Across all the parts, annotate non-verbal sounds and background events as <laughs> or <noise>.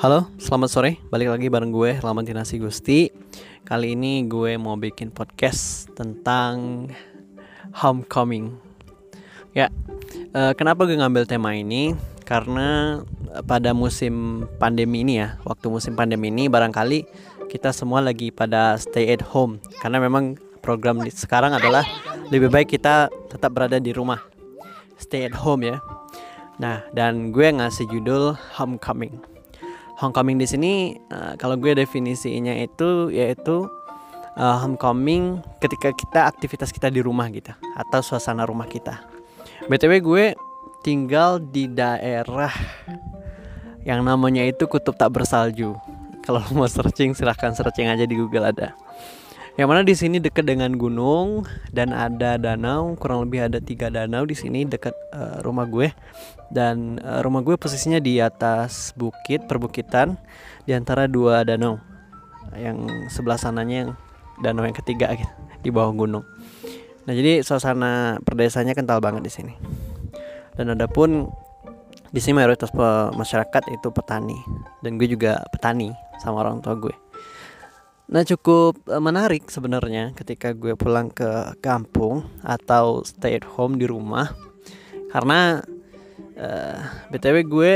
Halo, selamat sore. Balik lagi bareng gue, Lamantinasi Gusti. Kali ini gue mau bikin podcast tentang homecoming. Ya, uh, kenapa gue ngambil tema ini? Karena pada musim pandemi ini ya, waktu musim pandemi ini barangkali kita semua lagi pada stay at home. Karena memang program sekarang adalah lebih baik kita tetap berada di rumah, stay at home ya. Nah, dan gue ngasih judul Homecoming. Homecoming di sini uh, kalau gue definisinya itu yaitu uh, homecoming ketika kita aktivitas kita di rumah gitu atau suasana rumah kita. BTW gue tinggal di daerah yang namanya itu kutub tak bersalju. Kalau mau searching silahkan searching aja di Google ada yang mana di sini dekat dengan gunung dan ada danau kurang lebih ada tiga danau di sini dekat uh, rumah gue. Dan uh, rumah gue posisinya di atas bukit perbukitan. Di antara dua danau. Yang sebelah sananya yang danau yang ketiga gitu, di bawah gunung. Nah jadi suasana perdesanya kental banget di sini. Dan ada pun di sini mayoritas masyarakat itu petani. Dan gue juga petani sama orang tua gue Nah cukup uh, menarik sebenarnya ketika gue pulang ke kampung atau stay at home di rumah. Karena uh, btw gue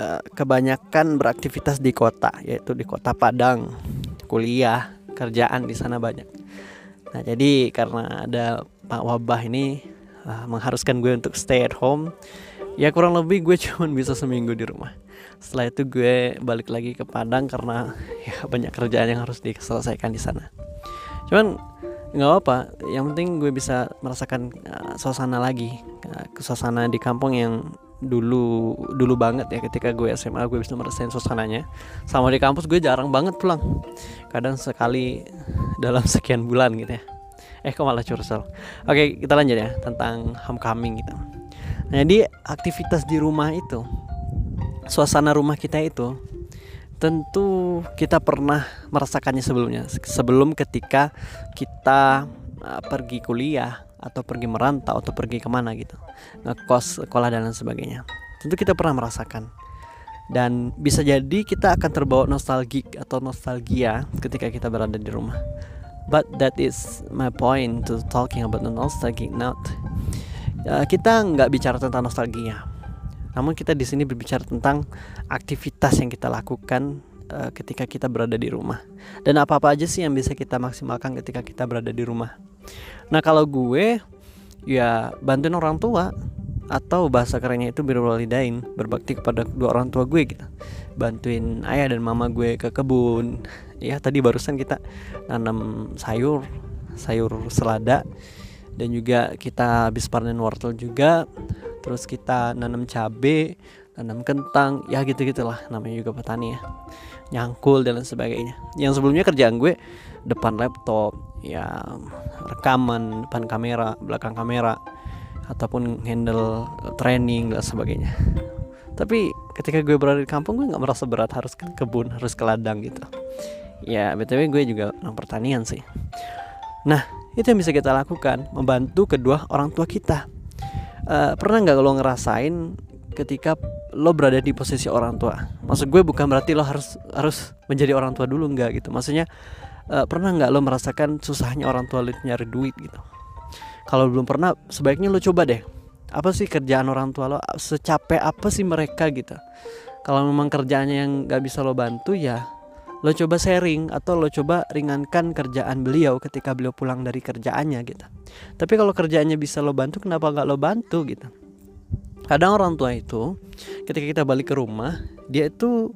uh, kebanyakan beraktivitas di kota yaitu di kota Padang. Kuliah kerjaan di sana banyak. Nah jadi karena ada pak wabah ini uh, mengharuskan gue untuk stay at home ya kurang lebih gue <laughs> cuma bisa seminggu di rumah. Setelah itu gue balik lagi ke Padang karena ya banyak kerjaan yang harus diselesaikan di sana. Cuman nggak apa yang penting gue bisa merasakan uh, suasana lagi. Uh, suasana di kampung yang dulu dulu banget ya. Ketika gue SMA gue bisa merasakan suasananya. Sama di kampus gue jarang banget pulang. Kadang sekali dalam <laughs> sekian bulan gitu ya. Eh kok malah curcol? Oke kita lanjut ya tentang homecoming gitu nah, jadi aktivitas di rumah itu suasana rumah kita itu tentu kita pernah merasakannya sebelumnya. Sebelum ketika kita uh, pergi kuliah atau pergi merantau atau pergi ke mana gitu ngekos sekolah dan lain sebagainya tentu kita pernah merasakan. Dan bisa jadi kita akan terbawa nostalgik atau nostalgia ketika kita berada di rumah. But that is my point to talking about the nostalgic note kita nggak bicara tentang nostalgia namun kita di sini berbicara tentang aktivitas yang kita lakukan uh, ketika kita berada di rumah. Dan apa-apa aja sih yang bisa kita maksimalkan ketika kita berada di rumah. Nah, kalau gue ya bantuin orang tua atau bahasa kerennya itu birwalidain berbakti kepada dua orang tua gue gitu bantuin ayah dan mama gue ke kebun ya tadi barusan kita nanam sayur sayur selada dan juga kita habis panen wortel juga terus kita nanam cabe nanam kentang ya gitu gitulah namanya juga petani ya. Nyangkul dan sebagainya. Yang sebelumnya kerjaan gue depan laptop ya rekaman depan kamera belakang kamera ataupun handle training dan sebagainya. Tapi ketika gue berada di kampung gue nggak merasa berat harus ke kebun harus ke ladang gitu. Ya btw gue juga orang pertanian sih. Nah itu yang bisa kita lakukan membantu kedua orang tua kita. Uh, pernah nggak lo ngerasain ketika lo berada di posisi orang tua? Maksud gue bukan berarti lo harus harus menjadi orang tua dulu nggak gitu. Maksudnya uh, pernah nggak lo merasakan susahnya orang tua lo nyari duit gitu? Kalau belum pernah sebaiknya lo coba deh. Apa sih kerjaan orang tua lo? Secapek apa sih mereka gitu? Kalau memang kerjaannya yang nggak bisa lo bantu ya lo coba sharing atau lo coba ringankan kerjaan beliau ketika beliau pulang dari kerjaannya gitu. Tapi kalau kerjaannya bisa lo bantu kenapa nggak lo bantu gitu? Kadang orang tua itu ketika kita balik ke rumah dia itu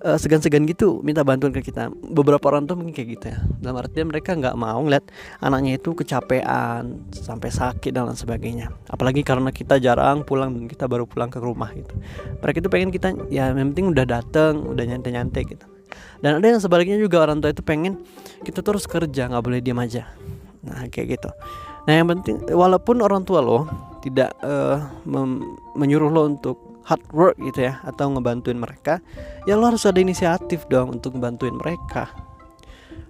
uh, segan-segan gitu minta bantuan ke kita. Beberapa orang tuh mungkin kayak gitu ya. Dalam artian mereka nggak mau ngeliat anaknya itu kecapean sampai sakit dan lain sebagainya. Apalagi karena kita jarang pulang dan kita baru pulang ke rumah gitu. Mereka itu pengen kita ya yang penting udah dateng udah nyantai-nyantai gitu dan ada yang sebaliknya juga orang tua itu pengen kita terus kerja nggak boleh diam aja. Nah kayak gitu. Nah yang penting walaupun orang tua lo tidak uh, menyuruh lo untuk hard work gitu ya atau ngebantuin mereka ya lo harus ada inisiatif dong untuk ngebantuin mereka.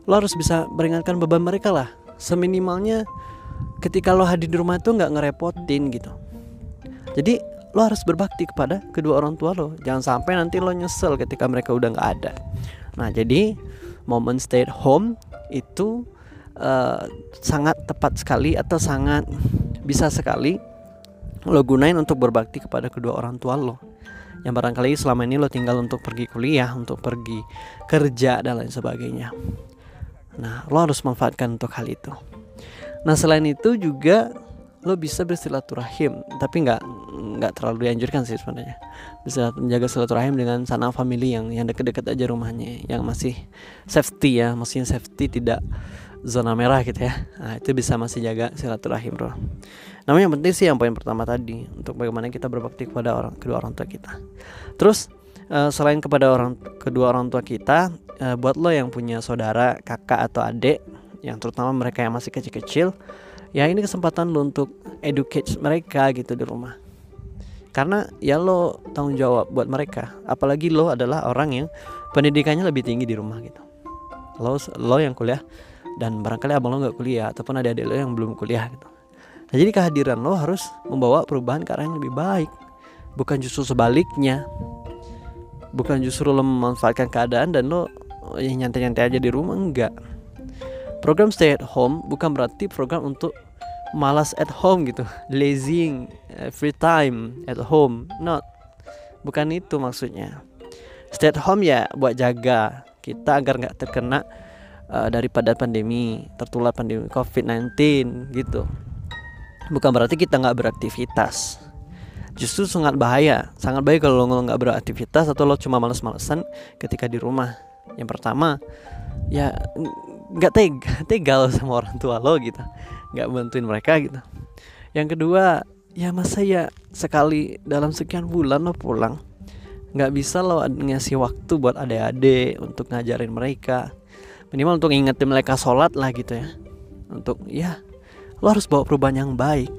Lo harus bisa meringankan beban mereka lah. Seminimalnya ketika lo hadir di rumah itu nggak ngerepotin gitu. Jadi lo harus berbakti kepada kedua orang tua lo. Jangan sampai nanti lo nyesel ketika mereka udah nggak ada nah jadi momen stay at home itu uh, sangat tepat sekali atau sangat bisa sekali lo gunain untuk berbakti kepada kedua orang tua lo yang barangkali selama ini lo tinggal untuk pergi kuliah, untuk pergi kerja dan lain sebagainya. Nah, lo harus manfaatkan untuk hal itu. Nah, selain itu juga lo bisa bersilaturahim, tapi nggak nggak terlalu dianjurkan sih sebenarnya. Bisa menjaga silaturahim dengan sanak family yang yang deket-deket aja rumahnya, yang masih safety ya, maksudnya safety tidak zona merah gitu ya. Nah, itu bisa masih jaga silaturahim, Bro. Namanya yang penting sih yang poin pertama tadi untuk bagaimana kita berbakti kepada orang kedua orang tua kita. Terus uh, selain kepada orang kedua orang tua kita, uh, buat lo yang punya saudara, kakak atau adik yang terutama mereka yang masih kecil-kecil, ya ini kesempatan lo untuk educate mereka gitu di rumah. Karena ya lo tanggung jawab buat mereka, apalagi lo adalah orang yang pendidikannya lebih tinggi di rumah gitu. Lo lo yang kuliah dan barangkali abang lo nggak kuliah ataupun ada adik lo yang belum kuliah gitu Nah, jadi kehadiran lo harus membawa perubahan ke arah yang lebih baik, bukan justru sebaliknya. Bukan justru lo memanfaatkan keadaan dan lo ya nyantai-nyantai aja di rumah enggak. Program stay at home bukan berarti program untuk malas at home gitu, lazing, eh, free time at home, not. Bukan itu maksudnya. Stay at home ya buat jaga kita agar nggak terkena uh, daripada pandemi, tertular pandemi COVID-19 gitu. Bukan berarti kita nggak beraktivitas. Justru sangat bahaya. Sangat baik kalau lo nggak beraktivitas atau lo cuma males-malesan ketika di rumah. Yang pertama ya nggak tega <laughs> tega lo sama orang tua lo gitu nggak bantuin mereka gitu. Yang kedua ya masa ya sekali dalam sekian bulan lo pulang nggak bisa lo ngasih waktu buat adik-adik untuk ngajarin mereka. Minimal untuk ingetin mereka sholat lah gitu ya. Untuk ya lo harus bawa perubahan yang baik.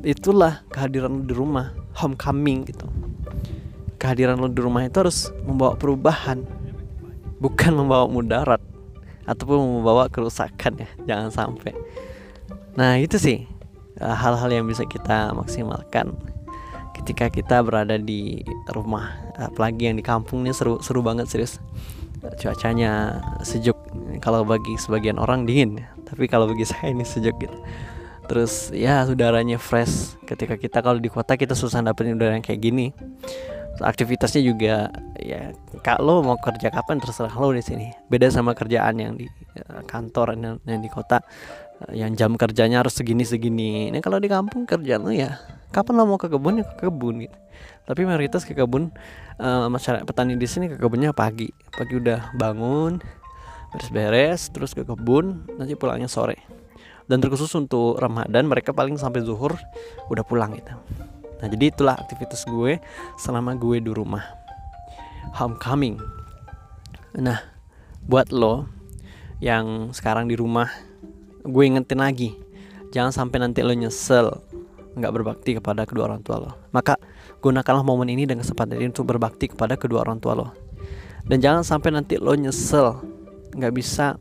Itulah kehadiran di rumah homecoming gitu. Kehadiran lo di rumah itu harus membawa perubahan bukan membawa mudarat ataupun membawa kerusakan ya jangan sampai nah itu sih eh, hal-hal yang bisa kita maksimalkan ketika kita berada di rumah. Apalagi yang di kampung ini seru seru banget serius. Cuacanya sejuk. Kalau bagi sebagian orang dingin. Tapi kalau bagi <laughs> saya ini sejuk gitu. Terus ya udaranya fresh. Ketika kita kalau di kota kita susah dapetin udara yang kayak gini. Aktivitasnya juga ya kak lo mau kerja kapan terserah lo di sini. Beda sama kerjaan yang di ya, kantor yang di kota yang jam kerjanya harus segini segini ini kalau di kampung kerjaan lo ya kapan lo mau ke kebun ya ke kebun gitu. Tapi mayoritas ke kebun uh, masyarakat petani di sini ke kebunnya pagi. Pagi udah bangun beres-beres terus ke kebun nanti pulangnya sore. Dan terkhusus untuk Ramadan mereka paling sampai zuhur udah pulang gitu. Nah jadi itulah aktivitas gue selama gue di rumah. Homecoming. Nah buat lo yang sekarang di rumah gue ingetin lagi jangan sampai nanti lo nyesel nggak berbakti kepada kedua orang tua lo. Maka gunakanlah momen ini dengan kesempatan ini untuk berbakti kepada kedua orang tua lo. Dan jangan sampai nanti lo nyesel nggak bisa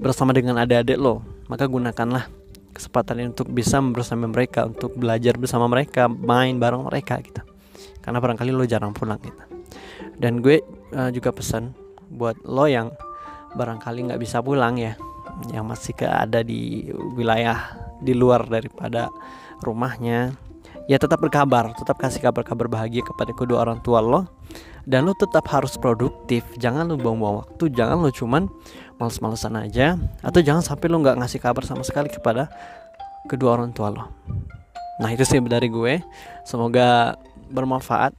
bersama dengan adik-adik lo. Maka gunakanlah kesempatan ini untuk bisa bersama mereka untuk belajar bersama mereka main bareng mereka gitu. Karena barangkali lo jarang pulang gitu. Dan gue uh, juga pesan buat lo yang barangkali nggak bisa pulang ya yang masih ada di wilayah di luar daripada rumahnya. Ya tetap berkabar tetap kasih kabar-kabar bahagia kepada kedua orang tua lo. Dan lo tetap harus produktif. Jangan lo buang-buang waktu jangan lo cuman males-malesan aja. Atau jangan sampai lo nggak ngasih kabar sama sekali kepada kedua orang tua lo. Nah itu sih dari gue. Semoga bermanfaat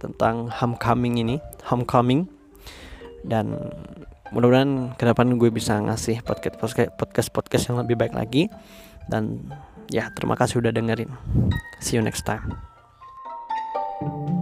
tentang homecoming ini homecoming. Dan mudah-mudahan ke depan gue bisa ngasih podcast podcast podcast yang lebih baik lagi. Dan ya terima kasih udah dengerin. See you next time